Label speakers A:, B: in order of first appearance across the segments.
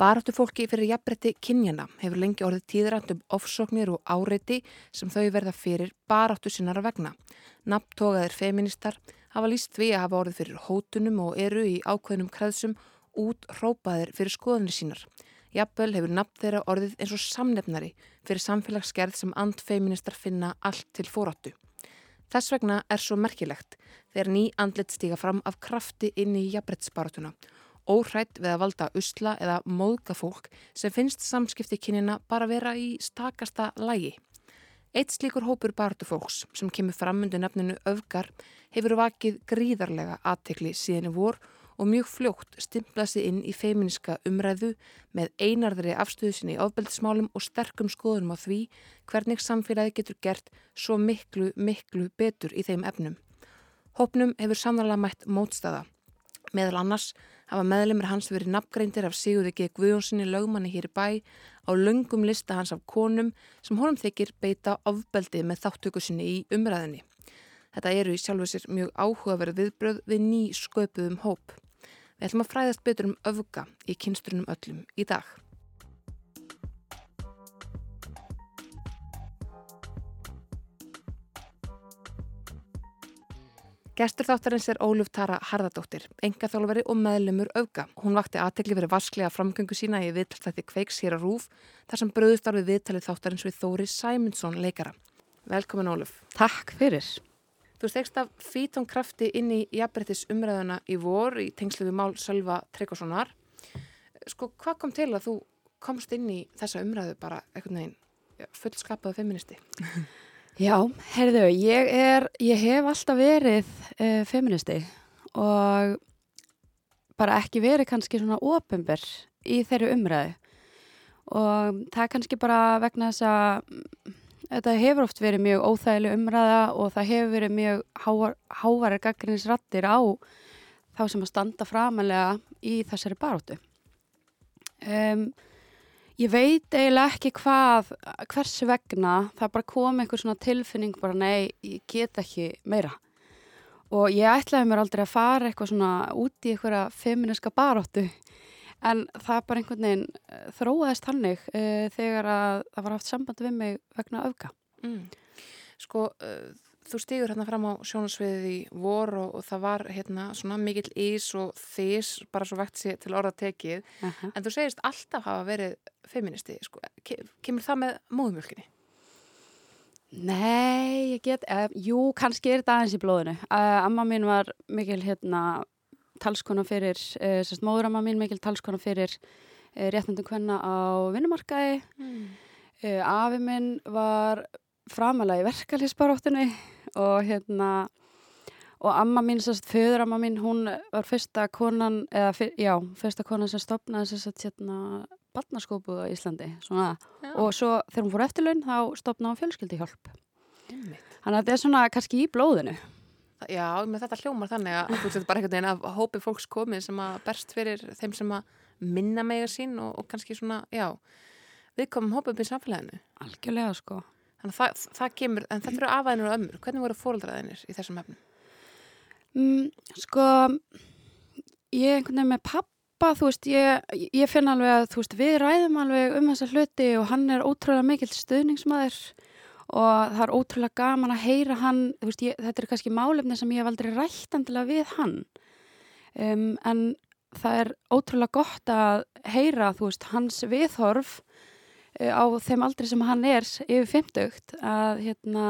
A: Baráttu fólki fyrir jafnbretti kynjana hefur lengi orðið tíðrænt um ofsóknir og áreiti sem þau verða fyrir baráttu sinnar að vegna. Napptógaðir feministar hafa líst við að hafa orðið fyrir hótunum og eru í ákveðnum kreðsum út hrópaðir fyrir skoðunni sínar. Jafnvel hefur nafn þeirra orðið eins og samnefnari fyrir samfélagsgerð sem andfeministar finna allt til fóráttu. Þess vegna er svo merkilegt þegar ný andlit stíga fram af krafti inn í jafnbrettsbaratuna óhrætt við að valda usla eða móðga fólk sem finnst samskipti kynina bara vera í stakasta lægi. Eitt slíkur hópur bartu fólks sem kemur fram undir nefninu öfgar hefur vakið gríðarlega aðtekli síðan í vor og mjög fljótt stimplað sér inn í feiminiska umræðu með einarðri afstöðu sinni í ofbeldismálum og sterkum skoðunum á því hvernig samfélagi getur gert svo miklu, miklu betur í þeim efnum. Hópnum hefur samðarlega mætt mótstaða. Meðal annars hafa meðlemið hans verið nafngreindir af Sigurði G. Guðjónssoni lögmanni hér í bæ á löngum lista hans af konum sem honum þykir beita ofbeldið með þáttöku sinni í umræðinni. Þetta eru í sjálfu sér mjög áhugaverð viðbröð við ný sköpuðum hóp. Við ætlum að fræðast betur um öfga í kynstrunum öllum í dag. Gestur þáttarins er Óluf Tara Harðardóttir, enga þjálfari og meðlumur auka. Hún vakti aðtekli verið vasklega framgöngu sína í viðtalstætti Kveiks hér á Rúf þar sem bröðust árið viðtalið þáttarins við Þóri Sæmundsson leikara. Velkomin Óluf.
B: Takk fyrir.
A: Þú stegst af fítón krafti inn í jafnbrettis umræðuna í vor í tengslu við mál Sölva Tryggvasonar. Sko hvað kom til að þú komst inn í þessa umræðu bara eitthvað neginn fullskapaðu feministi?
B: Já, heyrðu, ég, er, ég hef alltaf verið uh, feministi og bara ekki verið kannski svona ofinber í þeirri umræðu og það er kannski bara vegna þess að þetta hefur oft verið mjög óþægileg umræða og það hefur verið mjög hávar, hávarar gaggrinisrattir á þá sem að standa framalega í þessari baróttu. Um, Ég veit eiginlega ekki hvað, hvers vegna, það bara kom einhver svona tilfinning bara nei, ég get ekki meira. Og ég ætlaði mér aldrei að fara eitthvað svona út í einhverja feministka baróttu en það bara einhvern veginn eh, þróaðist hannig uh, eh, þegar að það var haft samband við mig vegna öfga.
A: Mm. Sko, uh, þú stýgur hérna fram á sjónasviðið í vor og, og það var hérna svona mikill ís og þís bara svo vekt sér til orða tekið uh -huh. en þú segist alltaf hafa verið feministi, sko. kemur það með móðumjölkinni?
B: Nei, ég get eh, jú, kannski er þetta aðeins í blóðinu uh, amma mín var mikil hérna talskona fyrir, uh, sérst móðuramma mín mikil talskona fyrir uh, réttnendum hvenna á vinnumarkaði mm. afi minn var framalega í verkalýsbaróttunni og hérna og amma mín, sérst, föðuramma mín hún var fyrsta konan eða, fyr, já, fyrsta konan sem stopnaði sérst, hérna, barnaskópu á Íslandi svona, og svo þegar hún fór eftirlaun þá stopnaði hún fjölskyldi hjálp þannig að þetta er svona kannski í blóðinu.
A: Já, með þetta hljómar þannig að þú setur bara einhvern veginn að hópi fólks komið sem að berst fyrir þeim sem að minna mega sín og, og kannski svona, já við komum hópið upp í samfélaginu.
B: Algjörlega sko
A: Þannig að það, það kemur, en þetta eru afæðinur og ömmur. Hvernig voru fóröldraðinir í þessum hefnum?
B: Mm, sko, ég er einhvern veginn með pappa, þú veist, ég, ég finn alveg að, veist, við ræðum alveg um þessa hluti og hann er ótrúlega mikill stuðningsmæður og það er ótrúlega gaman að heyra hann, veist, ég, þetta er kannski málefni sem ég hef aldrei rætt endilega við hann. Um, en það er ótrúlega gott að heyra, veist, hans viðhorf á þeim aldri sem hann er yfir 50 að, hérna,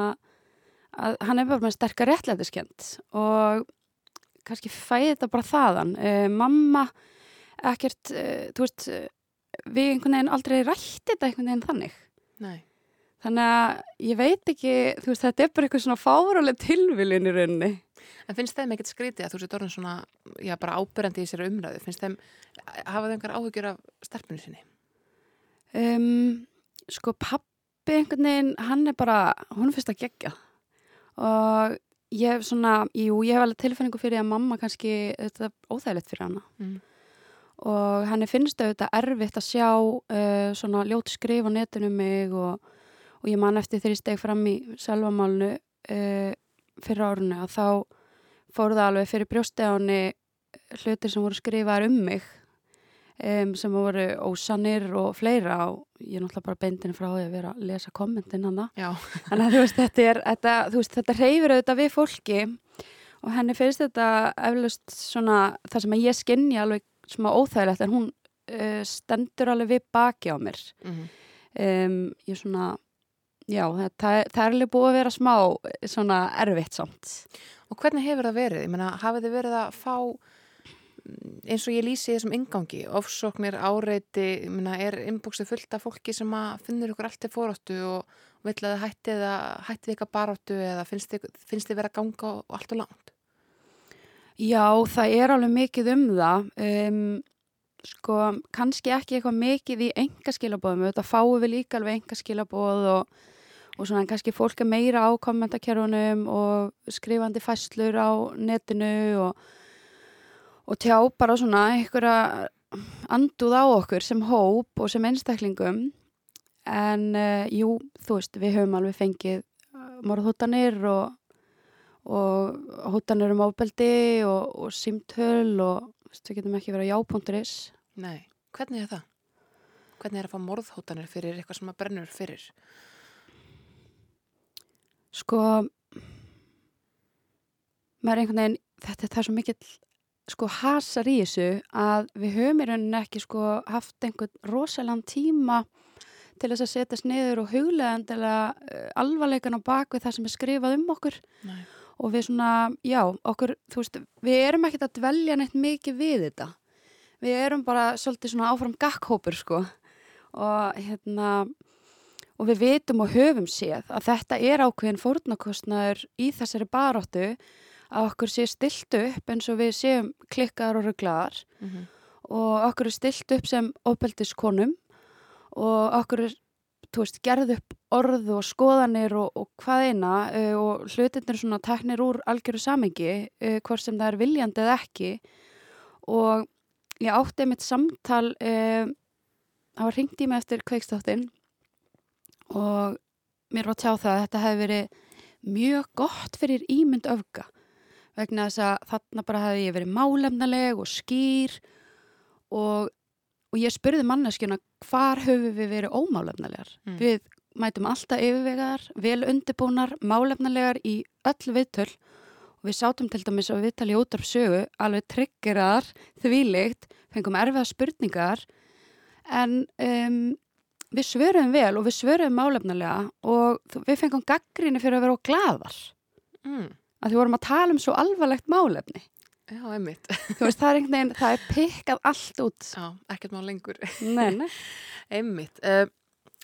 B: að hann er bara með sterkar réttlætiskend og kannski fæði þetta bara þaðan uh, mamma ekkert, uh, þú veist við einhvern veginn aldrei rætti þetta einhvern veginn þannig
A: Nei.
B: þannig að ég veit ekki veist þetta er bara eitthvað svona fáraleg tilvilin í rauninni
A: En finnst þeim ekkert skrítið að þú sétt orðin svona já bara ábyrjandi í sér umræðu finnst þeim, hafa þeim einhver áhugjur af starfinu sinni?
B: Um, sko pappi einhvern veginn, hann er bara, hún fyrst að gegja og ég hef svona, jú, ég hef alveg tilfinningu fyrir að mamma kannski, þetta er óþægilegt fyrir hana. Mm. og henni finnst auðvitað erfitt að sjá uh, svona ljóti skrif á netinu um mig og, og ég man eftir þegar ég steg fram í selvamálnu uh, fyrir árunni að þá fór það alveg fyrir brjóstegáni hlutir sem voru skrifaðar um mig um, sem voru ósannir og fleira og ég er náttúrulega bara beindin frá því að vera að lesa kommentin hana.
A: Já.
B: Þannig að þú veist, þetta er, þetta, veist, þetta reyfir auðvitað við fólki og henni finnst þetta eflaust svona það sem að ég skinni alveg smá óþægilegt en hún uh, stendur alveg við baki á mér.
A: Mm
B: Um, ég svona, já, það, það er alveg búið að vera smá svona erfitt samt.
A: Og hvernig hefur það verið? Ég meina, hafið þið verið að fá eins og ég lýsi þessum ingangi, ofsóknir, áreiti, meina, er inbúksið fullt af fólki sem finnur ykkur allt til fóráttu og vill að þið hættið að hættið ykkar baráttu eða finnst þið, vera að ganga og allt og langt?
B: Já, það er alveg mikið um það. Um, sko, kannski ekki eitthvað mikið í engaskilabóðum, þetta fáum við líka alveg engaskilabóð og, og svona kannski fólk er meira á kommentakerfunum og skrifandi fæslur á netinu og, og tjá bara svona einhverja anduð á okkur sem hóp og sem einstaklingum en uh, jú, þú veist, við höfum alveg fengið morðhóttanir og og hóttanir um ábeldi og, og símtöl og veist, við getum ekki verið að jápunkturis
A: Nei, hvernig er það? Hvernig er að fá morðhóttanir fyrir eitthvað sem að brennur fyrir?
B: sko maður er einhvern veginn þetta það er svo mikill sko hasar í þessu að við höfum í rauninni ekki sko haft einhvern rosalega tíma til þess að setjast niður og huglega endilega uh, alvarleikan á bakvið það sem er skrifað um okkur
A: Nei.
B: og við svona, já, okkur, þú veist, við erum ekkert að dvelja neitt mikið við þetta. Við erum bara svolítið svona áfram gakkhópur, sko. Og hérna, og við vitum og höfum séð að þetta er ákveðin fórnarkostnaður í þessari baróttu að okkur sé stilt upp eins og við séum klikkaðar og rugglaðar.
A: Mm -hmm.
B: og okkur er stilt upp sem óbeldiskonum og okkur er, veist, gerð upp orð og skoðanir og, og hvað eina uh, og hlutinir svona teknir úr algjöru samengi, uh, hvort sem það er viljandi eða ekki. Og ég átti mitt samtal uh, það var hringt í mig eftir kveikstáttin og mér var tjá það að þetta hefði verið mjög gott fyrir ímynd öfga vegna þess að þarna bara hefði ég verið málefnaleg og skýr og, og ég spurði manneskjuna hvar höfum við verið ómálefnalegar
A: Mm.
B: við mætum alltaf yfirvegar vel undirbúnar, málefnalegar í öll viðtöl og við sátum til dæmis á viðtali út af sögu alveg tryggirar, þvílikt fengum erfiða spurningar en um, við svöruðum vel og við svöruðum málefnalega og við fengum gaggrinni fyrir að vera á glaðar
A: mm.
B: Að því vorum að tala um svo alvarlegt málefni
A: Já, einmitt.
B: þú veist, það er einhvern veginn, það er pikkað allt út
A: Já, ekkert má lengur.
B: nei, nei.
A: Einmitt. Uh,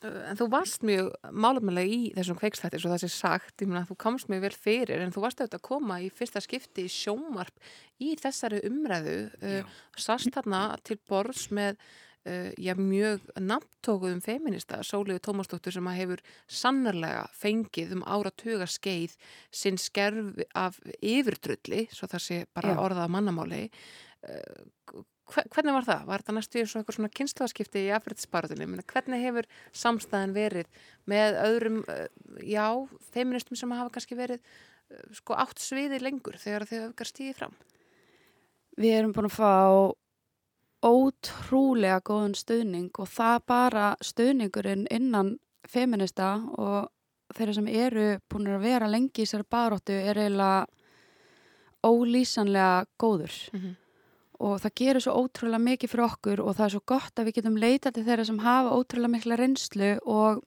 A: en þú varst mjög málefnilega í þessum kveikstætti svo það sé sagt, ég meina þú komst mjög vel fyrir en þú varst auðvitað að koma í fyrsta skipti í sjónvarp í þessari umræðu uh, sast þarna til borðs með uh, já, mjög nafntókuðum feminista, Sóliðu Tómasdóttur sem að hefur sannarlega fengið um áratuga skeið sinn skerf af yfirdrulli svo það sé bara
B: Já.
A: orðað mannamáli uh, hve- hvernig var það? Var þetta næstu eitthvað svona kynslaðskipti í afriðsbaratunni? Hvernig hefur samstæðan verið með öðrum, uh, já, feministum sem hafa kannski verið sko átt sviði lengur þegar þau öfgar stíði fram?
B: við erum búin að fá ótrúlega góðan stuðning og það bara stuðningurinn innan feminista og þeirra sem eru búin að vera lengi í þessari baróttu er eiginlega ólýsanlega góður
A: Mm -hmm.
B: og það gerir svo ótrúlega mikið fyrir okkur og það er svo gott að við getum leitað til þeirra sem hafa ótrúlega mikla reynslu og,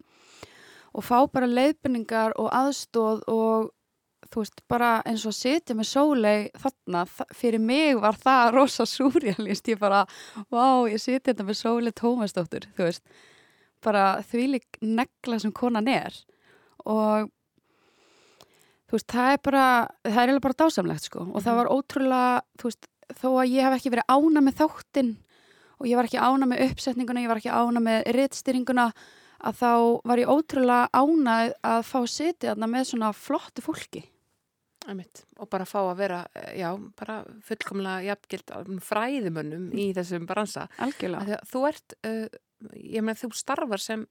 B: og fá bara leiðbynningar og aðstóð og þú veist, bara eins og að sitja með sólei þarna, þa- fyrir mig var það rosa súrjalist, ég bara vá, ég sitja þetta með sólei Tómasdóttur þú veist, bara þvílik negla sem konan er og þú veist, það er bara það er bara dásamlegt sko. Og það
A: Mhm.
B: var ótrúlega, þú veist, þó að ég hef ekki verið ána með þáttinn og ég var ekki ána með uppsetninguna, ég var ekki ána með rittstýringuna að þá var ég ótrúlega ánað að fá að sitja þarna með svona flottu fólki
A: Einmitt. Og bara fá að vera, eh, já, bara fullkomlega jafngild fræðimönnum í þessum bransa.
B: Algjörlega,
A: Þú ert, uh, ég meina þú starfar sem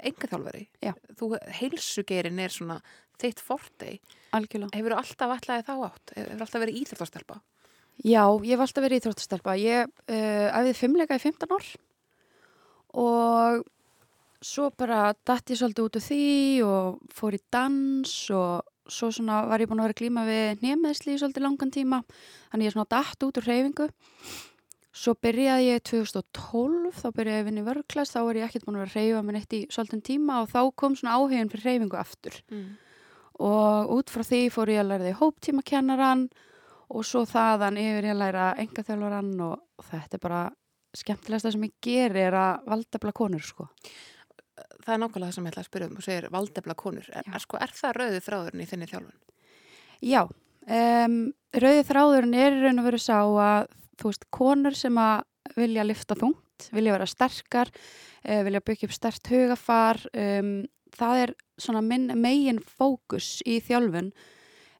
A: engaþjálfari.
B: Já.
A: Þú, heilsugerin er svona þitt fortei.
B: algjörlega
A: Hefur alltaf ætlaði þá átt? Hefur alltaf verið íþjóttastelpa?
B: Já, ég hef alltaf verið íþróttastelpa. Ég uh, æfði fimmleika í 15 ár og svo bara datt ég svolítið út af því og fór í dans og svo svona var ég búin að vera klíma við nýjameðsli í svolítið langan tíma. Þannig ég svona datt út úr hreyfingu. Svo byrjaði ég 2012, þá byrjaði ég að vinna í vörglas, þá var ég ekkert búin að vera að hreyfa með neitt í svolítið tíma og þá kom svona áhugin fyrir hreyfingu aftur.
A: Mm.
B: Og út frá því fór ég að læra því hóptímakennaran og svo þaðan yfir ég að læra engaþjálfaran og þetta er bara skemmtilegast það sem ég ger er að valdefla konur sko.
A: Það er nákvæmlega það sem ég ætla að spyrja um og segir valdefla konur. Er, er, sko, er það rauðið þráðurinn í þinni þjálfun?
B: Já, um, rauðið þráðurinn er raun og veru sá að þú veist, konur sem að vilja lifta þungt, vilja vera sterkar, uh, vilja byggja upp stert hugafar, um, það er svona minn megin fókus í þjálfun.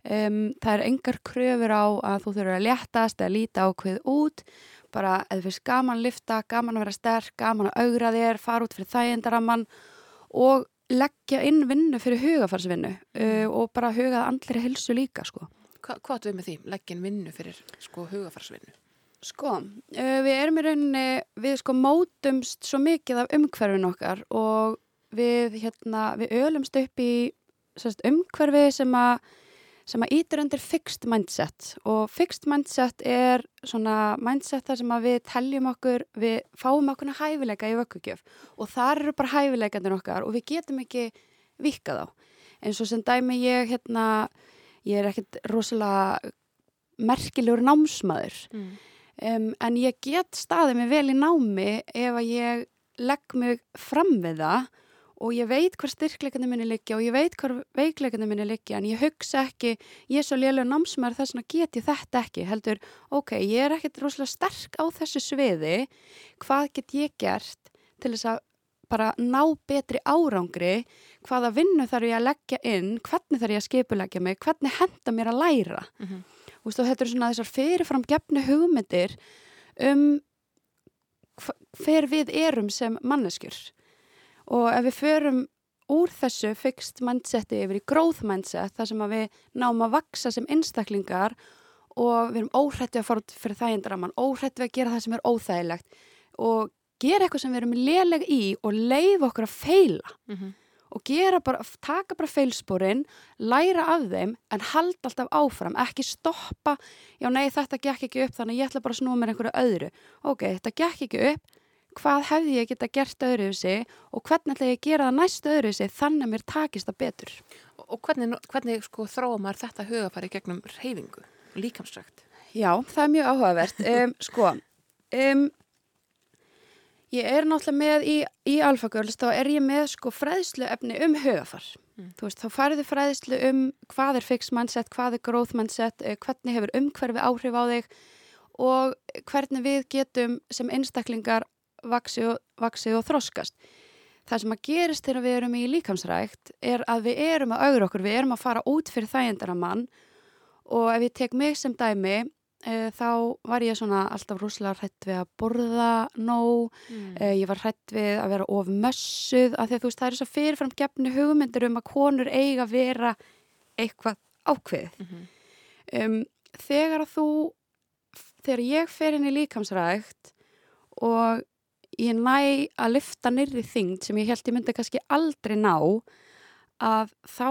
B: Um, það er engar kröfur á að þú þurfur að léttast eða líta ákveð út, bara eða fyrst gaman lifta, gaman að vera sterk, gaman að augra þér, fara út fyrir þægindaramann og leggja inn vinnu fyrir hugafarsvinnu uh, og bara hugað andlir hilsu líka sko.
A: Hva, hvað áttu við með því? Leggin vinnu fyrir sko hugafarsvinnu?
B: Sko, uh, við erum í rauninni, við sko mótumst svo mikið af umhverfin okkar og við, hérna, við ölumst upp í sérst, umhverfi sem að sem að ítur undir fixed mindset og fixed mindset er svona mindset þar sem að við teljum okkur, við fáum okkur hæfileika í vökkugjöf og þar eru bara hæfileikandir okkar og við getum ekki vikað á. En svo sem dæmi ég, hérna, ég er ekkert rosalega merkilegur námsmaður
A: Mm.
B: um, en ég get staðið mig vel í námi ef að ég legg mig fram við það og ég veit hver styrkleikandi minni liggja og ég veit hver veikleikandi minni liggja en ég hugsa ekki, ég er svo lélega námsmaður þess að get ég þetta ekki heldur, ok, ég er ekkert rosalega sterk á þessu sviði hvað get ég gert til þess að bara ná betri árangri hvaða vinnu þarf ég að leggja inn hvernig þarf ég að skipulegja mig hvernig henda mér að læra
A: Mm -hmm.
B: og þetta eru svona þessar fyrirfram gefnu hugmyndir um hver við erum sem manneskjur og ef við förum úr þessu fixed mindseti yfir í growth mindset þar sem við náum að vaksa sem einstaklingar og við erum óhrættu að fara fyrir þægindraman, óhrættu að gera það sem er óþægilegt og gera eitthvað sem við erum léleg í og leifa okkur að feila
A: Mm -hmm.
B: og gera bara, taka bara feilsporin, læra af þeim en halda alltaf áfram, ekki stoppa, já nei þetta gekk ekki upp þannig ég ætla bara að snúa mér einhverju öðru. Ok, þetta gekk ekki upp, hvað hefði ég geta gert öðru þessi og hvernig ætla ég að gera það næstu öðru þessi þannig að mér takist það betur.
A: Og hvernig, hvernig sko, þróa maður þetta hugafari gegnum reyfingu, líkamsrækt?
B: Já, það er mjög áhugavert. Um, sko, um, ég er náttúrulega með í, í Alpha Girls, þá er ég með sko fræðslu efni um hugafar.
A: Mm.
B: Veist, þá færðu fræðslu um hvað er fixed mindset, hvað er growth mindset, eh, hvernig hefur umhverfi áhrif á þig og hvernig við getum sem einstaklingar vaksið og, vaxið og þroskast. Það sem að gerist þegar við erum í líkamsrækt er að við erum að augra okkur, við erum að fara út fyrir þægendara mann og ef ég tek mig sem dæmi e, þá var ég svona alltaf rúslega hrætt við að borða nóg,
A: Mm.
B: e, ég var hrætt við að vera of mössuð af því að þú veist það er svo fyrirfram gefni hugmyndir um að konur eiga að vera eitthvað ákveðið.
A: Mm -hmm.
B: Um, þegar að þú, þegar ég fer inn í líkamsrækt og ég næ að lyfta nyrri þyngd sem ég held ég myndi kannski aldrei ná að þá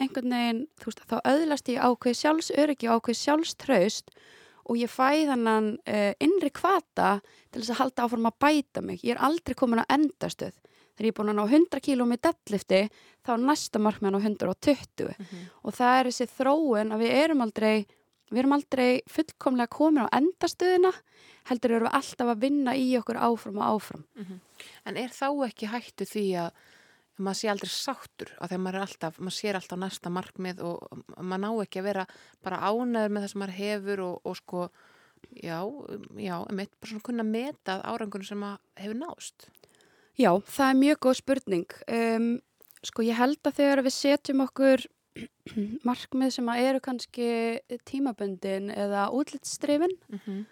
B: einhvern veginn, þú veist, þá öðlast ég ákveð sjálfsöryggi og ákveð sjálfstraust og ég fæ þannan uh, innri kvata til þess að halda áfram að bæta mig. Ég er aldrei komin á endastöð. Þegar ég er búin að ná 100 kílum í deadlifti, þá næsta markmann á 120 og það er þessi þróun að við erum aldrei við erum aldrei fullkomlega komin á endastöðina heldur erum við alltaf að vinna í okkur áfram og áfram.
A: En er þá ekki hættu því að maður sé aldrei sáttur að þegar maður er alltaf, maður sér alltaf næsta markmið og maður ná ekki að vera bara ánæður með það sem maður hefur og, og sko, já, já, mitt bara svona kunna meta árangunum sem maður hefur nást.
B: Já, það er mjög góð spurning. Um, sko ég held að þegar við setjum okkur markmið sem að eru kannski tímaböndin eða útlitstrifin
A: Mm -hmm.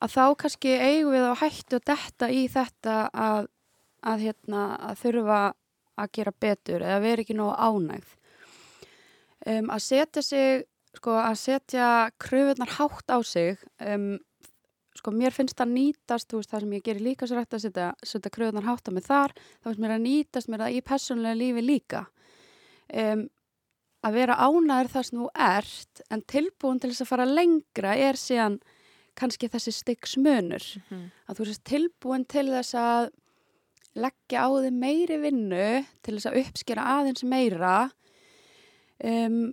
B: að þá kannski eigum við á hættu að detta í þetta að, að, hérna, að þurfa að gera betur eða vera ekki nógu ánægð. Um, að setja sig sko að setja kröfunar hátt á sig um, sko mér finnst það nýtast veist það sem ég gerir líka svo rætt að setja, setja kröfunar hátt á mig þar þá finnst mér að nýtast mér það í personlega lífi líka um, að vera ánæður það sem þú ert en tilbúin til þess að fara lengra er síðan kannski þessi styggsmunur
A: Mm -hmm.
B: að þú sést tilbúin til þess að leggja á þig meiri vinnu til þess að uppskera aðeins meira um,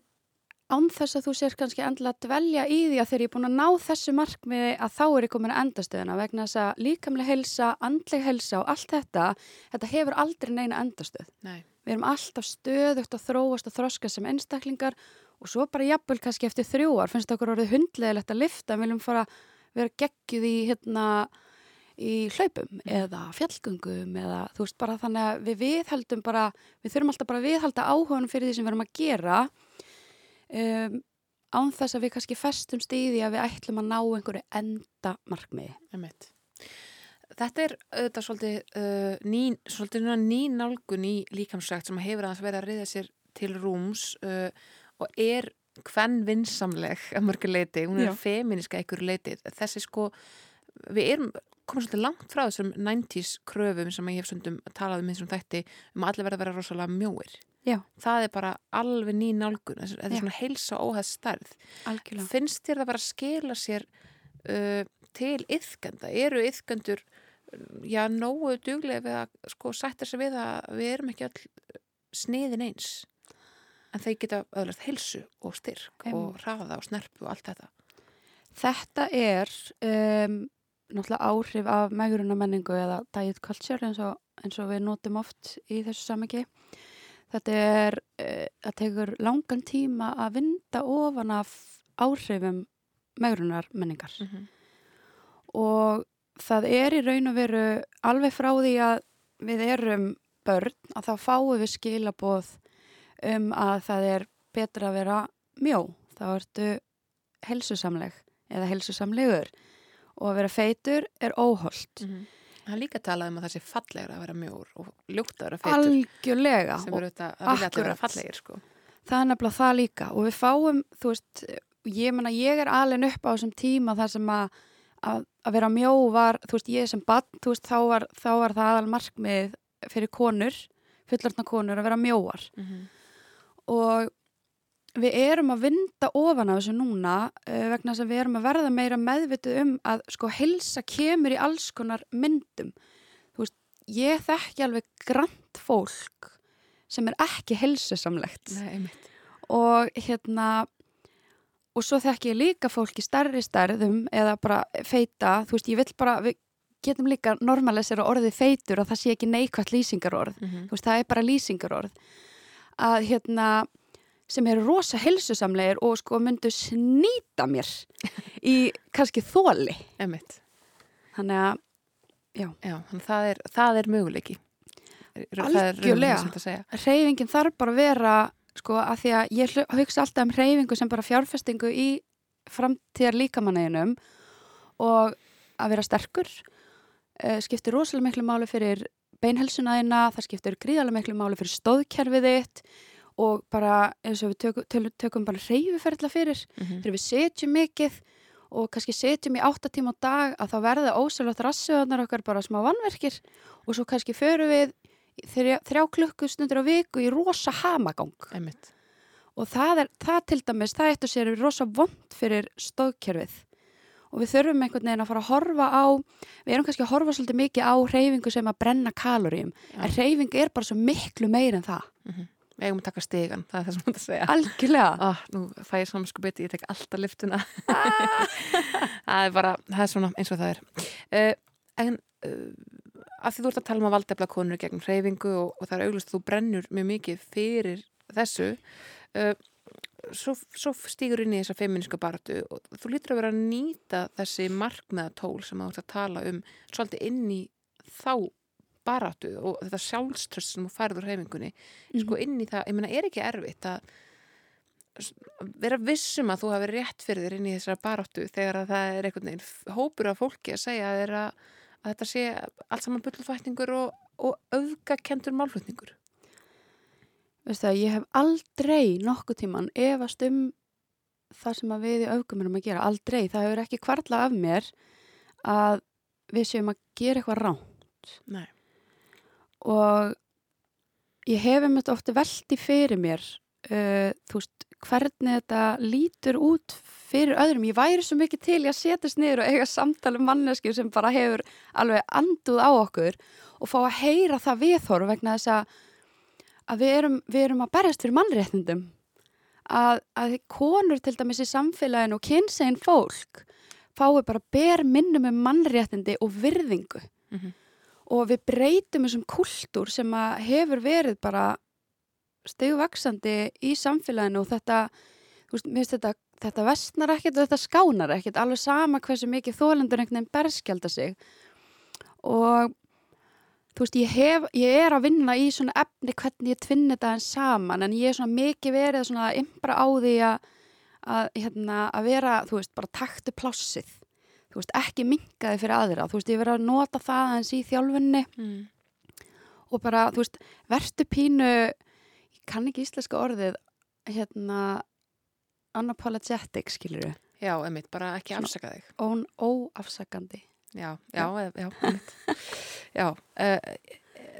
B: án þess að þú sér kannski endilega að dvelja í því að þegar ég er búin að ná þessu markmiði að þá er ég komin að endastöðuna vegna þess að líkamlega helsa, andleg helsa og allt þetta, þetta hefur aldrei neina endastöð.
A: Nei.
B: Við erum alltaf stöðugt að þróast og þroska sem einstaklingar og svo bara jafnvel kannski eftir þrjú ár finnst okkur orðið hundlegilegt að lifta en viljum fara vera geggjuð í hérna í hlaupum eða fjallgöngum eða þú veist bara þannig að við viðhaldum bara, við þurfum alltaf bara að viðhalda áhugunum fyrir því sem við erum að gera um, án þess að við kannski festumst í því að við ætlum að ná einhverju enda markmiði.
A: Þetta er auðvitað svolítið, uh, ný, svolítið ný nálgun í líkamsrækt sem hefur aðeins verið að reyða sér til rúms uh, og er hvern vinsamleg að mörgu leiti, hún er feminiska einhverju leiti. Þessi sko, við erum komum svolítið langt frá þessum 90s kröfum sem ég hef stundum talað um og þætti um að allir verða að vera rosalega mjóir.
B: Já.
A: Það er bara alveg ný nálgun, þetta er svona heilsa óhæð stærð.
B: Algjörlega.
A: Finnst þér það bara að skila sér uh, til yðgenda? Eru yðgendur, já, nógu duglega við að sko sætta sig við að við erum ekki all sniðin eins? En þeir geta öðlast heilsu og styrk
B: Em.
A: og hraða og snerpu og allt þetta.
B: Þetta er um, náttúrulega áhrif af meguruna menningu eða diet culture eins og, eins og við notum oft í þessu samhengi. Þetta er, uh, það tekur langan tíma að vinda ofan af áhrifum megurunar menningar.
A: Mm -hmm.
B: og það er í raun og veru alveg frá því að við erum börn að þá fáum við skilaboð um að það er betra að vera mjó. Þá ertu helsusamleg eða helsusamlegur og að vera feitur er óholt.
A: Það er líka talað um að það sé fallegra að vera mjór og ljúkt að vera feitur
B: algjörlega
A: sem eru þetta að vilja allir vera fallegir sko.
B: það er nefnilega það líka og við fáum, þú veist, ég menna ég er alveg upp á þessum tíma þar sem að, að, að vera mjó var, þú veist, ég sem bann, þú veist, þá var, þá var það aðal markmið fyrir konur, fullartna konur að vera mjóar
A: mm -hmm.
B: og við erum að vinda ofan af þessu núna uh, vegna þess að við erum að verða meira meðvituð um að sko helsa kemur í alls konar myndum. Þú veist, ég þekki alveg grant fólk sem er ekki helsusamlegt
A: Nei,
B: og hérna og svo þekki ég líka fólk í stærri stærðum eða bara feita, þú veist, ég vill bara við getum líka normalisera orðið feitur og það sé ekki neikvægt lýsingarorð
A: Mm
B: þú veist, það er bara lýsingarorð að hérna sem eru rosa helsusamlegir og sko myndu snýta mér í kannski þóli
A: einmitt.
B: þannig að,
A: Já, þannig að það er, er möguleiki.
B: Algjörlega. reyfingin þarf bara að vera sko að því að ég hugsa alltaf um reyfingu sem bara fjárfestingu í framtíðar líkamanneginum og að vera sterkur uh, skiptir rosalega miklu máli fyrir beinhelsunaðina, það skiptir gríðarlega miklu máli fyrir stóðkerfið þitt og bara eins og við tökum, tökum, tökum bara reyfiferðla fyrir
A: Mm -hmm.
B: þegar við setjum mikið og kannski setjum í átta tíma á dag að þá verða ósælvægt rassöðunar okkar bara smá vannverkir og svo kannski förum við þrjá, þrjá klukkustundur á viku í rosa hamagang
A: Einmitt.
B: og það er, það til dæmis, það eittu sér er rosa vond fyrir stóðkerfið og við þurfum einhvern veginn að fara að horfa á við erum kannski að horfa svolítið mikið á reyfingu sem að brenna kaloríum
A: Já.
B: en reyfing er bara svo miklu meir en það
A: Við eigum að taka stigan, það er það sem þetta segja.
B: algjörlega
A: Ah, nú fæ ég samsku biti, ég tek alltaf liftuna. það er bara, það er svona eins og það er. Uh, en uh, af því þú ert að tala um að valdefla konur gegn hreyfingu og, og það er auglust að þú brennur mjög mikið fyrir þessu, uh, svo, svo stígur inn í þessa feminiska baratu og þú lítur að vera að nýta þessi markmiðatól sem þú ert að tala um svolítið inn í þá baratu og þetta sjálfströst sem þú færður hreyfingunni. Sko inn í það, ég meina er ekki erfitt að vera vissum að þú hafi rétt fyrir þér inn í þessara baráttu þegar að það er einhvern veginn hópur af fólki að segja að, að, þetta sé allt saman bullfætningur og, og auðgakendur málflutningur?
B: Veistu það, ég hef aldrei nokkuð tíman efast um það sem að við í öfgum erum að gera, aldrei, það hefur ekki kvarla af mér að við séum að gera eitthvað ránt
A: Nei.
B: og ég hef einmitt ofti veldi fyrir mér uh, þú veist, hvernig þetta lítur út fyrir öðrum. Ég væri svo mikið til að setjast niður og eiga samtali um mannesku sem bara hefur alveg anduð á okkur og fá að heyra það viðhorf vegna þess að, að við, erum, við erum að berjast fyrir mannréttindum. Að, að konur til dæmis í samfélaginu og kynsegin fólk fái bara ber minnum um mannréttindi og virðingu.
A: Mm -hmm.
B: og við breytum þessum kultúr sem hefur verið bara stegvaksandi í samfélaginu og þetta, veist, þetta þetta vestnar ekkert og þetta skánar ekkert alveg sama hversu mikið þólendur einhvern veginn berskjálta sig. Og þú veist, ég, hef, ég er að vinna í svona efni hvernig ég tvinni þetta en saman en ég er svona mikið verið svona ymbra á því að að, hérna, að vera, þú veist, bara taktu plássið. Þú veist, ekki minkaði fyrir aðra. Þú veist, ég verið að nota það eins í þjálfunni
A: mm.
B: og bara, þú veist, vertu pínu kann ekki íslenska orðið hérna unapologetic, skilur við
A: Já, einmitt, bara ekki
B: Svona-
A: afsaka þig.
B: Ón, óafsakandi.
A: Já, já, já, einmitt. já uh,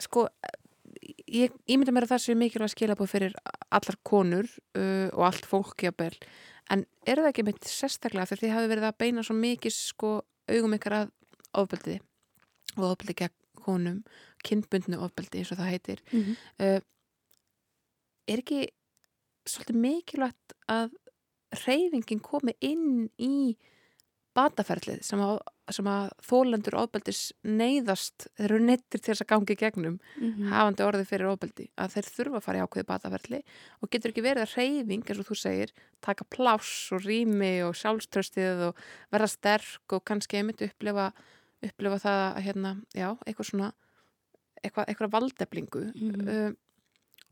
A: sko ég, myndi mér að það sé mikilvæg skilabóð fyrir allar konur uh, og allt fólk jafnvel, en er það ekki mitt sérstaklega fyrir því hafi verið að beina svo mikið sko augum ykkar að ofbeldi og ofbeldi gegn konum kynbundnu ofbeldi eins og það heitir.
B: Mm -hmm.
A: uh, er ekki svolítið mikilvægt að reyfingin komi inn í bataferlið sem að, sem að þólendur ofbeldis neyðast, þeir eru nettir til þess að gangi gegnum
B: Mhm.
A: hafandi orðið fyrir ofbeldi að þeir þurfa að fara í ákveði bataferli og getur ekki verið að reyfing eins og þú segir, taka pláss og rými og sjálfströstið og verða sterk og kannski einmitt upplifa, upplifa það að hérna, já, eitthvað svona eitthvað, eitthvað valdeflingu
B: Mhm.
A: uh,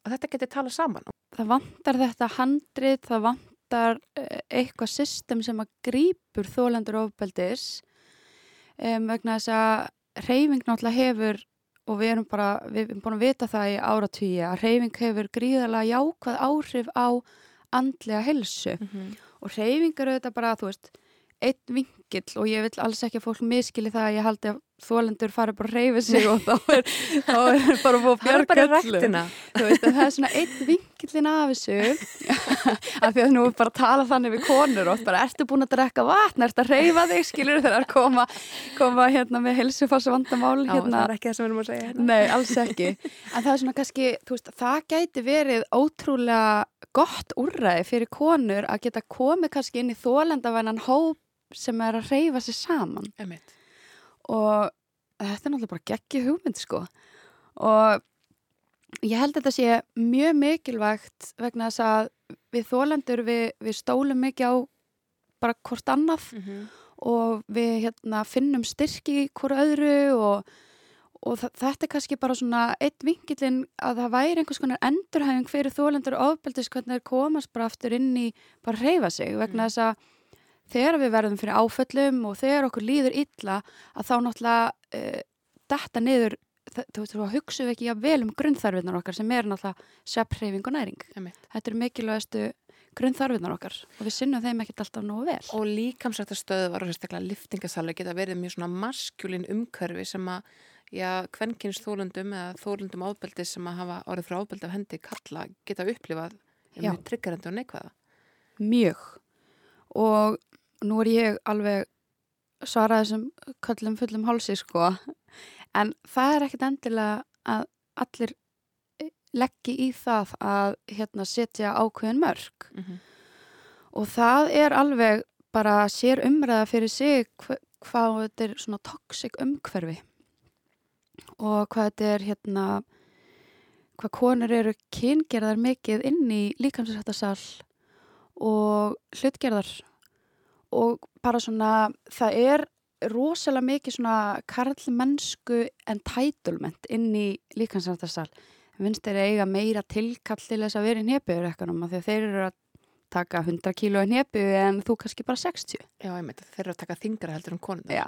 A: að þetta geti tala saman
B: það vantar þetta handrið, það vantar eh, eitthvað system sem að grípur þólendur ofbeldis um, vegna þess að reyfing náttúrulega hefur og við erum bara, við erum búin að vita það í áratvíi að reyfing hefur gríðarlega jákvæð áhrif á andlega helsu
A: mm -hmm.
B: og reyfing eru þetta bara, þú veist einn vingill og ég vil alls ekki að fólk miskili það að ég haldi að þólendur fari bara að reyfi sig og þá er, þá er bara búið að
A: það er
B: er svona einn vinkillin af þessu af því að nú er bara að tala þannig við konur og bara ertu búin að drekka vatn, ertu að reyfa þig skilur þegar koma, koma hérna með helsufásu vandamál hérna.
A: það er ekki það sem við erum að segja hérna.
B: Nei, alls ekki. En það er svona kannski, veist, það gæti verið ótrúlega gott úrræði fyrir konur að geta komið kannski inn í þólendavænan hóp sem er að reyfa sig saman
A: Einmitt.
B: og þetta er náttúrulega bara geggi hugmynd sko og ég held að þetta sé mjög mikilvægt vegna þess að við þólendur við, við stólum mikið á bara hvort annað
A: Mm -hmm.
B: og við hérna, finnum styrki í hvort öðru og, og þetta er kannski bara svona eitt vingilinn að það væri einhvers konar endurhæfing fyrir þólendur og ofbeldis hvernig þeir komast bara aftur inn í bara reyfa sig vegna
A: Mm.
B: þess að þegar við verðum fyrir áföllum og þegar okkur líður illa að þá náttúrulega uh, detta niður þú veist, þá hugsaum við ekki jafn vel um grunnþarfinnar okkar sem er náttúrulega sveppreyfing og næring. Þetta eru mikilvægastu grunnþarfinnar okkar og við sinnum þeim ekkert alltaf nógu vel.
A: og líkamsrættar stöðvar og sérstaklega liftingasalur geta verið mjög svona maskjulin umhverfi sem að já, kvenkins þólundum eða þólundum ábeldi sem að hafa orðið frá ábeldi af hendi kalla geta upplifað mjög tryggarandi og neikvæða
B: Mjög. Og nú er ég alveg svarað þessum köllum fullum hálsi sko. En það er ekkit endilega að allir eh, leggji í það að hérna, setja ákveðin mörg.
A: mm -hmm.
B: Og það er alveg bara sér umræða fyrir sig hva, hvað þetta er svona toxic umhverfi. Og hvað þetta er hérna, hvað konur eru kyngerðar mikið inn í líkamsrættasal og hlutgerðar og bara svona það er rosalega mikið svona karlmennsku entitlement inn í líkansrættasal finnst þeir eiga meira tilkall til þess að vera í nepiður ekkanum því að þeir eru að taka 100 kíló í nepu en þú kannski bara 60
A: Já, einmitt, þeir eru að taka þingra heldur um konuna
B: Já,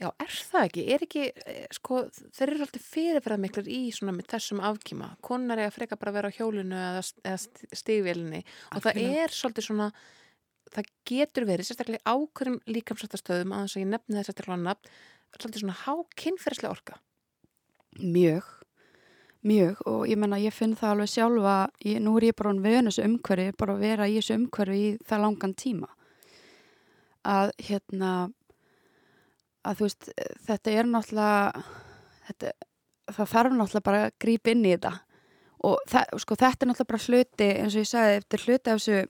A: Já, er það ekki? Er ekki, eh, sko, þeir eru alltaf fyrirferðar miklar í svona með þessum afkýma. Konar er að freka bara að vera á hjólinu eða, eða stígvélinni og það er svolítið svona, það getur verið, sérstaklega ákveðum líkamsrættastöðum að þess að ég nefni þess að til hann nafn, svolítið svona há kynferðslega orka.
B: Mjög, mjög og ég menna ég finn það alveg sjálfa, ég, nú er ég bara án við þessu umhverfi, bara að vera í þessu umhverfi í það langan tíma. Að hérna, að þú veist, þetta er náttúrulega, þetta, það þarf náttúrulega bara að grípa inn í þetta og það, sko, þetta er náttúrulega bara hluti, eins og ég sagði, eftir hluti af þessu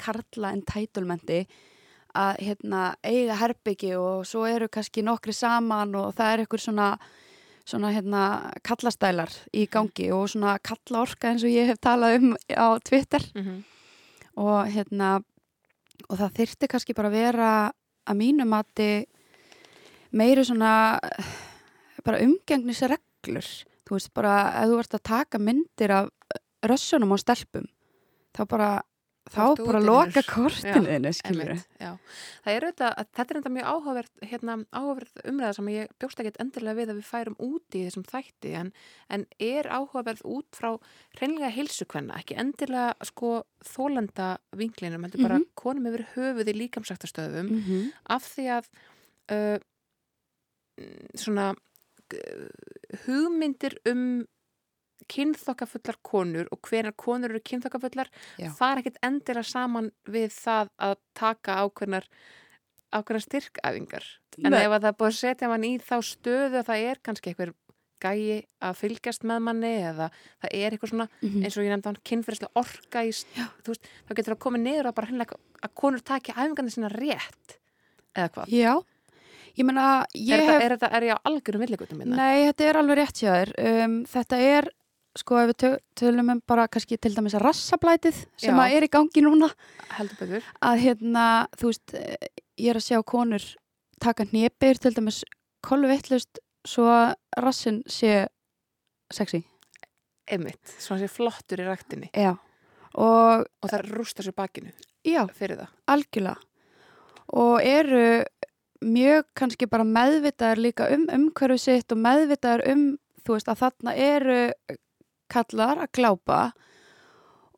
B: karla entitlementi að hérna, eiga herbyggi og svo eru kannski nokkri saman og það er eitthvað svona, svona hérna, kallastælar í gangi og svona kalla orka eins og ég hef talað um á Twitter.
A: Mm -hmm.
B: og hérna og það þyrfti kannski bara að vera að mínu mati meiri svona bara umgengnisreglur. Þú veist bara ef þú ert að taka myndir af rössunum á stelpum þá bara þá bara loka
A: vinnur.
B: kortinu skilur.
A: Það er auðvitað, að þetta er enda mjög áhugaverð, hérna, áhugaverð umræða sem ég bjóst ekkert endilega við að við færum úti í þessum þætti en, en er áhugaverð út frá hreinlega heilsukvenna, ekki endilega sko þólenda vinklinum, heldur bara
B: Mhm.
A: konum yfir höfuð í líkamsræktastöðum
B: mm -hmm.
A: af því að uh, mm, svona uh, hugmyndir um kynþokkafullar konur og hvenar konur eru kynþokkafullar
B: Já.
A: fara ekkert endilega saman við það að taka ákveðnar ákveðnar styrkæfingar en ef að það er búið að setja mann í þá stöðu að það er kannski einhver gæi að fylgjast með manni eða það er eitthvað svona
B: Mhm.
A: eins og ég nefndi hann kynferðislega orka í, veist, þá getur það komið niður að bara hennilega að konur taki æfingarnir sína rétt eða hvað
B: Já, ég meina ég
A: er,
B: hef
A: þetta, er þetta, er ég á algjörum villigutum minna?
B: Nei, þetta er alveg rétt hjá þér. Um, þetta er, sko, ef við tö- tölum um bara kannski til dæmis að rassablætið sem
A: Já.
B: að er í gangi núna, að hérna, þú veist, eh, ég er að sjá konur taka hnepir til dæmis kolvittlust svo að rassin sé sexy.
A: einmitt, svona sé flottur í ræktinni
B: Já. Og,
A: og það rústa sér bakinu
B: já,
A: fyrir það
B: algjörlega. Og eru mjög kannski bara meðvitaðar líka um umhverfu sitt og meðvitaðar um, þú veist, að þarna eru kallar að glápa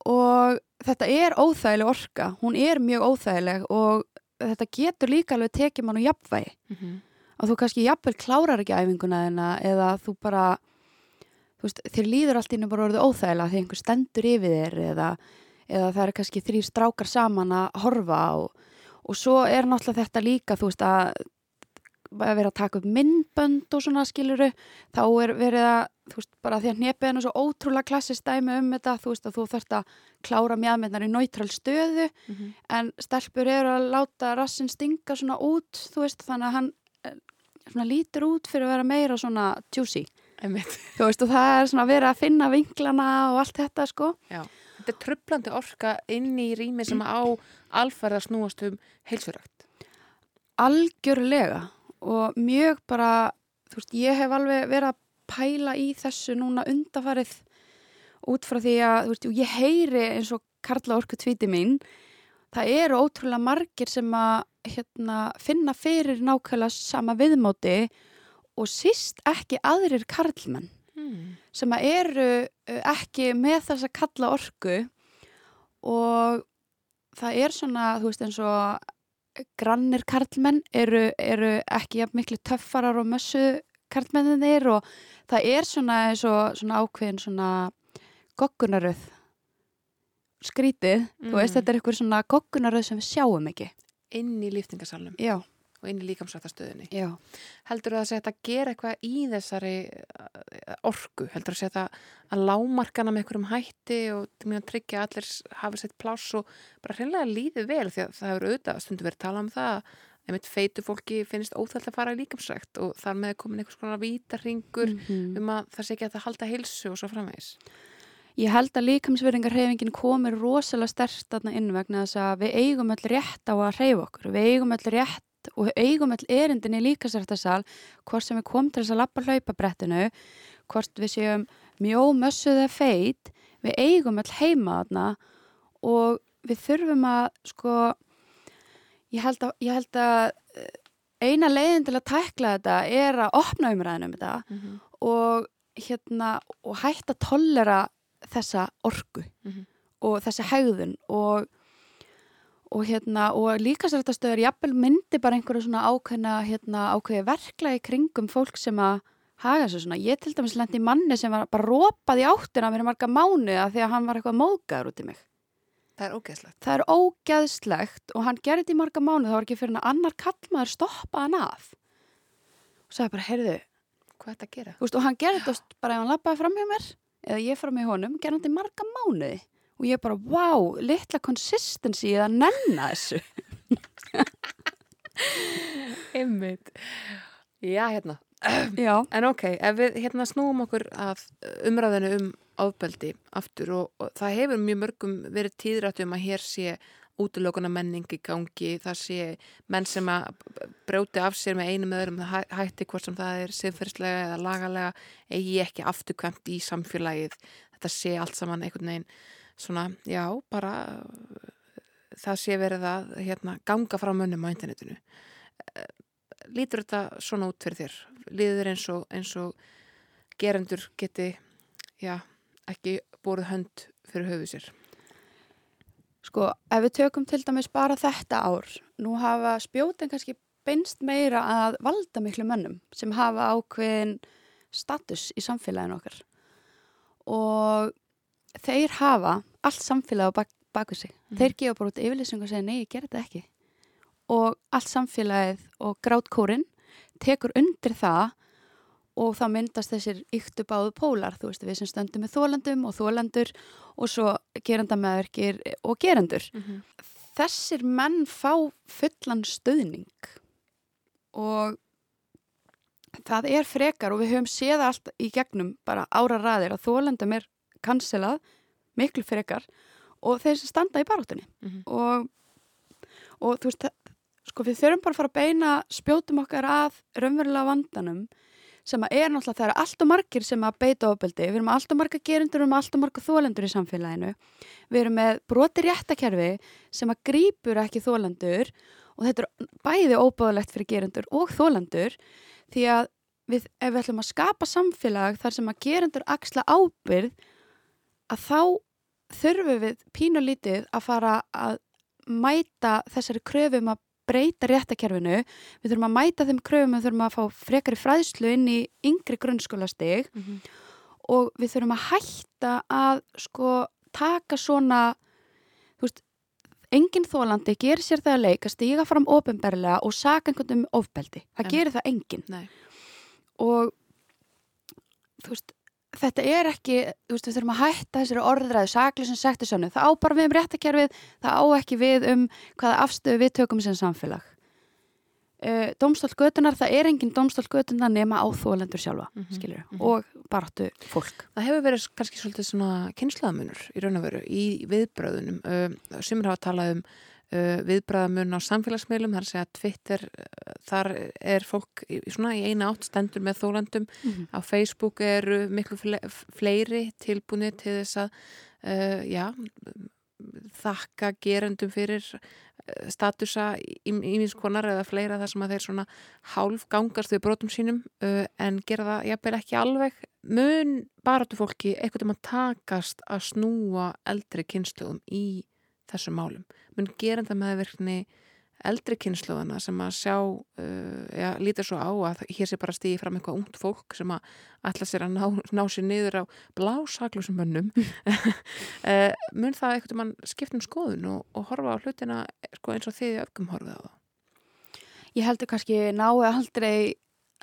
B: og þetta er óþægileg orka, hún er mjög óþægileg og þetta getur líka alveg tekið mann og jafnvægi.
A: Mm -hmm.
B: og þú kannski jafnvel klárar ekki æfinguna þeina eða þú bara þú veist, þér líður allt ínum bara orðið óþægilega því einhver stendur yfir þér eða, eða það er kannski þrýr strákar saman að horfa og, og svo er náttúrulega þetta líka þú veist að að vera að taka upp myndbönd og svona skiluru þá er verið að, þú veist, bara því að hnepið er svo ótrúlega klassist dæmi um þetta þú veist að þú þarft að klára mjadmennar í náttúral stöðu
A: Mm -hmm.
B: en stelpur eru að láta rassin stinga svona út, þú veist, þannig að hann eh, svona lítur út fyrir að vera meira svona juicy, þú veist, og það er svona að vera að finna vinklana og allt þetta, sko.
A: Já. þetta er trublandi orka inn í rými sem á alferð að snúast um heilsurækt
B: Algjörlega og mjög bara, þú veist, ég hef alveg verið að pæla í þessu núna undafarið út frá því að, þú veist, ég heyri eins og Karla Orku tvíti mín, það eru ótrúlega margir sem að hérna, finna fyrir nákvæmlega sama viðmóti og síst ekki aðrir karlmenn
A: mm.
B: sem að eru uh, ekki með þessa kalla orku og það er svona, þú veist, eins og grannir karlmenn eru, eru ekki jafn miklu töffarar og mössu karlmenninir og það er svona og svona ákveðin svona goggunaröð skrítið, þú veist,
A: Mm.
B: þetta er eitthvað svona goggunaröð sem við sjáum ekki.
A: inn í líftingasalnum
B: Já,
A: og inn í líkamsrættastöðinni
B: já.
A: heldur það að segja að gera eitthvað í þessari uh, orku heldur það að þetta að lámarkana með einhverjum hætti og tryggja allir hafi sett pláss og bara hreinlega líði vel því að það hefur auðvitað stundu verið að tala um það einmitt feitu fólki finnst óþælt að fara í líkamsrækt og þar með komin einhvers konar vítarringur
B: Mhm.
A: um að það sé ekki að það halda heilsu og svo framvegis
B: Ég held að líkamsverðingarheyfingin komir rosalega stert þarna inn vegna þess að við eigum öll rétt á að hreyfa okkur. Við eigum öll rétt og við eigum öll erindin í líkasrættasal hvort sem við komum til þess að lappa hlaupabrettinu, hvort við séum mjó, mössuð eða feit, við eigum öll heima þarna og við þurfum að sko, ég held að, ég held að eh, eina leiðin til að tækla þetta er að opna umræðinu um þetta
A: mm -hmm.
B: og hérna og hægt að tollera þessa orku
A: Mhm.
B: og þessa hegðun og, og hérna, og líkasrættastöður jafnvel myndi bara einhverju svona ákveðna hérna, ákveði verkla í kringum fólk sem að haga þessu svona. Ég til dæmis lendi manni sem var bara rópað í áttina mér marga mánu að því að hann var eitthvað móðgæður út í mig.
A: Það er ógeðslegt.
B: Það er ógeðslegt og hann gerði þetta í marga mánu, það var ekki fyrir hann að annar kallmaður stoppa hann af. Og sagði bara, heyrðu,
A: Hvað er þetta að gera?
B: Veist, og hann gerði þetta bara ef hann lappaði fram hjá mér eða ég fram hjá honum, gerði hann þetta í marga mánuði og ég bara, wow, litla consistency eða nenna þessu
A: Einmitt. Já, hérna.
B: Já,
A: En ok, ef við hérna snúum okkur að umræðinu um ofbeldi aftur og, og það hefur mjög mörgum verið tíðrætt um að hér sé útlökuna menning í gangi, það sé menn sem að brjóti af sér með einum öðrum, það hæ- hætti hvort sem það er siðferðslega eða lagalega eigi ekki afturkvæmt í samfélagið þetta sé allt saman einhvern veginn svona, já, bara það sé verið að hérna, ganga frá mönnum á internetinu. Eh, lítur þetta svona út fyrir þér? Líður eins og, eins og gerendur geti já, ekki búið hönd fyrir höfuð sér?
B: Sko, ef við tökum til dæmis bara þetta ár, nú hafa spjótin kannski beinst meira að valda miklu mönnum sem hafa ákveðin status í samfélaginu okkar. Og þeir hafa allt samfélag á bak, baku sig.
A: Mhm.
B: Þeir gefa bara út yfirlýsing og segja nei, ég ger þetta ekki. Og allt samfélagið og grátkórin tekur undir það og þá myndast þessir yktu báðu pólar, þú veist, við sem stöndum með þólandum og þólandur og svo gerandamæðurkir og gerendur.
A: mm -hmm.
B: Þessir menn fá fullan stöðning og það er frekar og við höfum séð allt í gegnum bara ára ræðir að þólandum er kanselað miklu frekar og þeir sem standa í baráttunni.
A: Mhm.
B: og, og þú veist, sko við þurfum bara að fara að beina spjótum okkar að raunverulega vandanum sem að er náttúrulega, það eru allt og margir sem að beita ofbeldi, við erum allt og marga gerundur við erum allt og marga þólendur í samfélaginu. Við erum með broti réttakerfi sem að grípur ekki þólendur og þetta er bæði óbáðalegt fyrir gerundur og þólendur því að við, ef við ætlum að skapa samfélag þar sem að gerundur axla ábyrð að þá þurfum við pínulítið að fara að mæta þessari kröfum að breyta réttakerfinu, við þurfum að mæta þeim kröfum, við þurfum að fá frekari fræðslu inn í yngri grunnskólastig. Og við þurfum að hætta að sko taka svona þú veist, engin þólandi gerir sér það að leik að stíga fram ofinberlega og saka einhvern um ofbeldi, það
A: En-
B: gerir það engin
A: Nei.
B: og þú veist þetta er ekki, þú veist, við þurfum að hætta þessari orðræðu, sakli sem sekti sönnu það á bara við um réttakerfið, það á ekki við um hvaða afstöðu við tökum sem samfélag uh, Dómstóll götunar, það er engin dómstóll götunar nema á þólendur sjálfa, mm
A: Mhm,
B: skilur
A: mhm.
B: og baráttu fólk
A: Það hefur verið kannski svolítið svona kynslaðamunur í raun og veru í viðbröðunum. Uh, Sumir hafa talað um uh, viðbröðamun á samfélagsmiðlum, þar að segja Twitter, uh, þar er fólk svona í eina átt stendur með þólandum.
B: Mhm.
A: Á Facebook eru miklu fle fleiri tilbúinir til þess að uh, já, þakka gerendum fyrir uh, statusa íminskonar eða fleira þar sem að þeir svona hálf gangast við brotum sínum uh, en gera það jafnvel ekki alveg mun baratu fólki eitthvað um að takast að snúa eldri kynsluðum í þessum málum. Mun gera það með virkni eldri kynsluðana sem að sjá uh, já, líta svo á að hér sé bara stíði fram eitthvað ungt fólk sem að ætla sér að ná, ná sér niður á blásaklusum mönnum uh, mun það eitthvað mann skipta um skoðun og, og horfa á hlutina sko, eins og þið öfgum horfið á það
B: Ég heldur kannski nái aldrei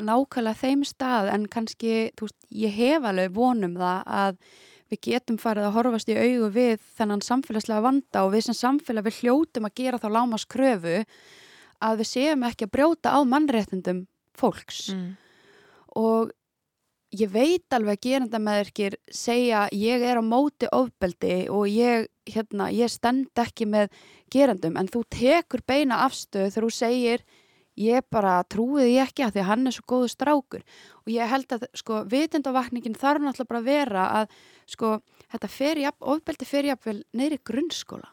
B: nákvæmlega þeim stað en kannski, þú veist, ég hef alveg vonum það að við getum farið að horfast í augu við þennan samfélagslega vanda og við sem samfélag við hljótum að gera þá lámas kröfu að við séum ekki að brjóta á mannréttundum fólks
A: mm.
B: og ég veit alveg að gerandamæðurkir segja ég er á móti ofbeldi og ég, hérna, ég stend ekki með gerandum en þú tekur beina afstöð þegar þú segir ég bara trúið ég ekki að því að hann er svo góðu strákur. Og ég held að sko vitundavakningin þarf náttúrulega bara að vera að sko þetta fer jafn, ofbeldi fer jafnvel neyri grunnskóla.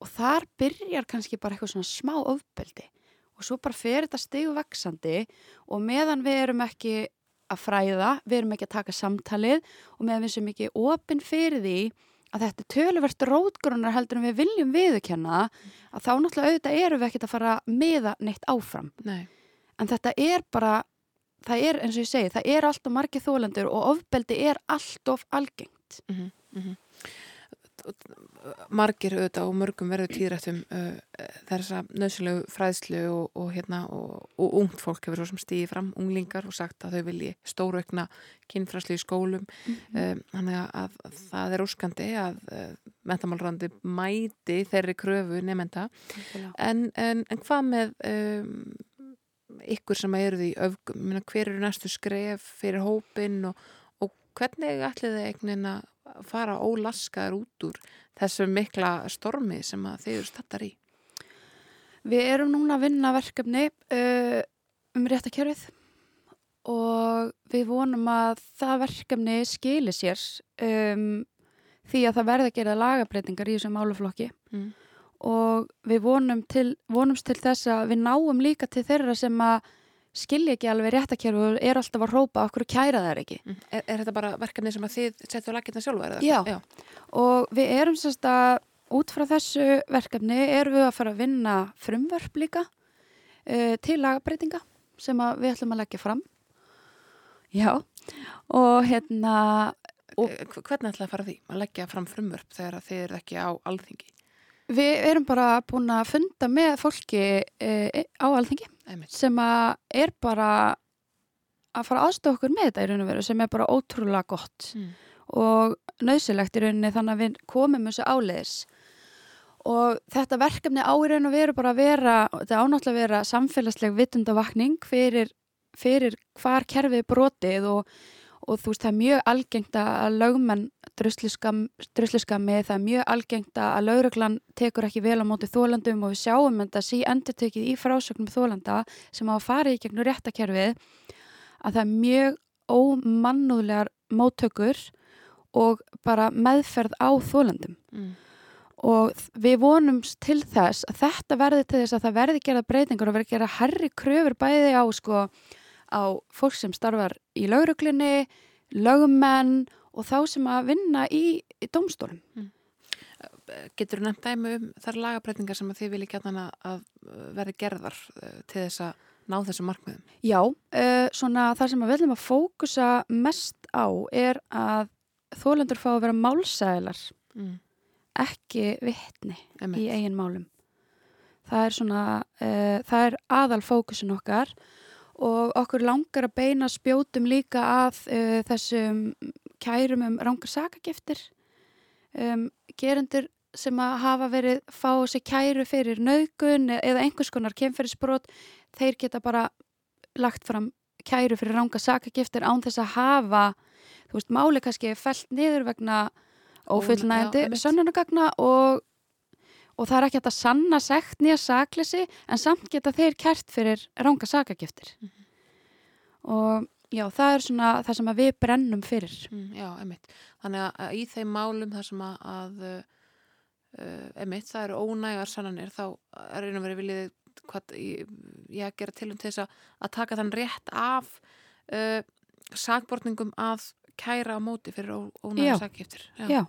B: Og þar byrjar kannski bara eitthvað svona smá ofbeldi. Og svo bara fer þetta stegu vaksandi og meðan við erum ekki að fræða, við erum ekki að taka samtalið og meðan við sem ekki opinn fyrir því að þetta er töluvert rótgrunnar heldur en við viljum viðurkenna að þá náttúrulega auðvitað erum við ekkert að fara að miða neitt áfram.
A: Nei.
B: En þetta er bara, það er eins og ég segi, það er alltaf margir þólendur og ofbeldi er alltof algengt.
A: Mm -hmm. Margir auðvitað og mörgum verður tíðrættum uh, þessa nöðsilegu fræðslu og, og, hérna, og, og ungt fólk hefur svo sem stýði fram, unglingar og sagt að þau vilji stóraukna kynfræðslu í skólum. Mm -hmm. þannig að, að það er óskandi að uh, mentamálrandi mæti þeirri kröfu nefnda en, en, en hvað með um, ykkur sem eru því öfgum, hver eru næstu skref fyrir hópin og, og hvernig ætlið þið eignin að fara ólaskaður út úr þessu mikla stormi sem þið eru stattar í?
B: Við erum núna að vinna verkefni uh, um réttakjörfið og við vonum að það verkefni skilir sér um, því að það verða að gera lagabreitingar í þessum áluflokki mm. og við vonum til, vonumst til þess að við náum líka til þeirra sem að skilja ekki alveg réttakjörfu og er alltaf að rópa okkur kæra þær ekki.
A: Mm. Er, er þetta bara verkefni sem að þið setju á lakirna sjálfa?
B: Já. Já, og við erum sérst að út frá þessu verkefni erum við að fara að vinna frumvörp líka uh, til lagabreitinga sem við ætlum að leggja fram. Já, og hérna...
A: Og, Hvernig ætlaði að fara því að leggja fram frumvörp þegar þið eru ekki á alþingi?
B: Við erum bara búin að funda með fólki uh, á alþingi Einmitt. sem að er bara að fara aðstofa okkur með þetta í raun og veru sem er bara ótrúlega gott mm. og nöðsilegt í rauninni þannig að við komum þessu áleiðis og þetta verkefni á í raun og veru bara að vera, þetta ánáttúrulega að vera samfélagsleg vitundavakning fyrir, fyrir hvar kerfið brotið og, og þú veist það er mjög algengt að lögmenn drusliskami, það er mjög algengt að lauruglan tekur ekki vel á móti þólandum og við sjáum þetta sí endur tekið í frásögnum þólanda sem á að fara í gegnum réttakerfið að það er mjög ómannúðlegar móttökur og bara meðferð á þólandum mm. og við vonum til þess að þetta verði til þess að það verði gerða breytingar og verði gerða herri kröfur bæði á sko á fólk sem starfar í lauruglinni, lögumenn og þá sem að vinna í, í domstólum. Mm.
A: Getur þú nefnt dæmi um þar lagabrætingar sem að þið vilja geta hana að verði gerðar eh, til þess að ná þessu markmiðum?
B: Já, uh, svona það sem við viljum að fókusa mest á er að þólendur fá að vera málsælar, mm. ekki vittni í eigin málum. Það er svona, uh, það er aðal fókusin okkar og okkur langar að beina spjótum líka að uh, þessum kærum um rángar sakagiftir. Um, gerendur sem að hafa verið fá sér kæru fyrir nögun eða einhvers konar kemferðisbrot þeir geta bara lagt fram kæru fyrir rángar sakagiftir án þess að hafa þú veist, máli kannski fælt niður vegna ófullnægandi sönnunagagna og og það er ekki að sanna sekt nýja saklisi en samt geta þeir kert fyrir ránga sakagiftir mm -hmm. og já, það er svona það sem við brennum fyrir
A: mm, Já, emitt. Þannig að í þeim málum það sem að, að uh, emitt, það eru ónægar sannanir þá er einu verið viljið hvað ég gera til um til þess að, að taka þann rétt af uh, sakbortningum að kæra á móti fyrir ónægar sakagiftir
B: Já, já.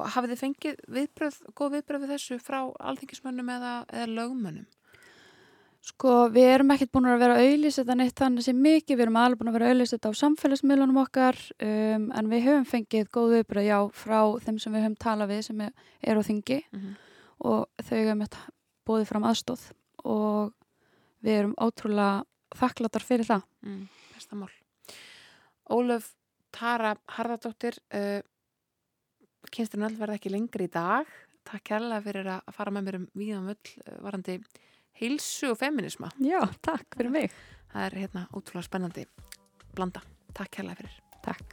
A: Og hafið þið fengið viðbröð, góð viðbröð við þessu frá alþingismönnum eða, eða lögmönnum?
B: Sko, við erum ekkert búin að vera auðlýst þetta neitt þannig sem mikið, við erum alveg búin að vera auðlýst þetta á samfélagsmiðlunum okkar um, en við höfum fengið góð viðbröð, já, frá þeim sem við höfum talað við sem er, á þingi mm -hmm. og þau hefum bóðið fram aðstóð og við erum ótrúlega þakklatar fyrir það.
A: Mm, besta mál. Ólöf Tara Harðardóttir, uh, kynsturinn öll verði ekki lengri í dag. Takk kærlega fyrir að fara með mér um víðan völl eh, varandi heilsu og feminisma.
B: Já, takk fyrir mig.
A: Það er hérna útrúlega spennandi blanda. Takk kærlega fyrir.
B: Takk.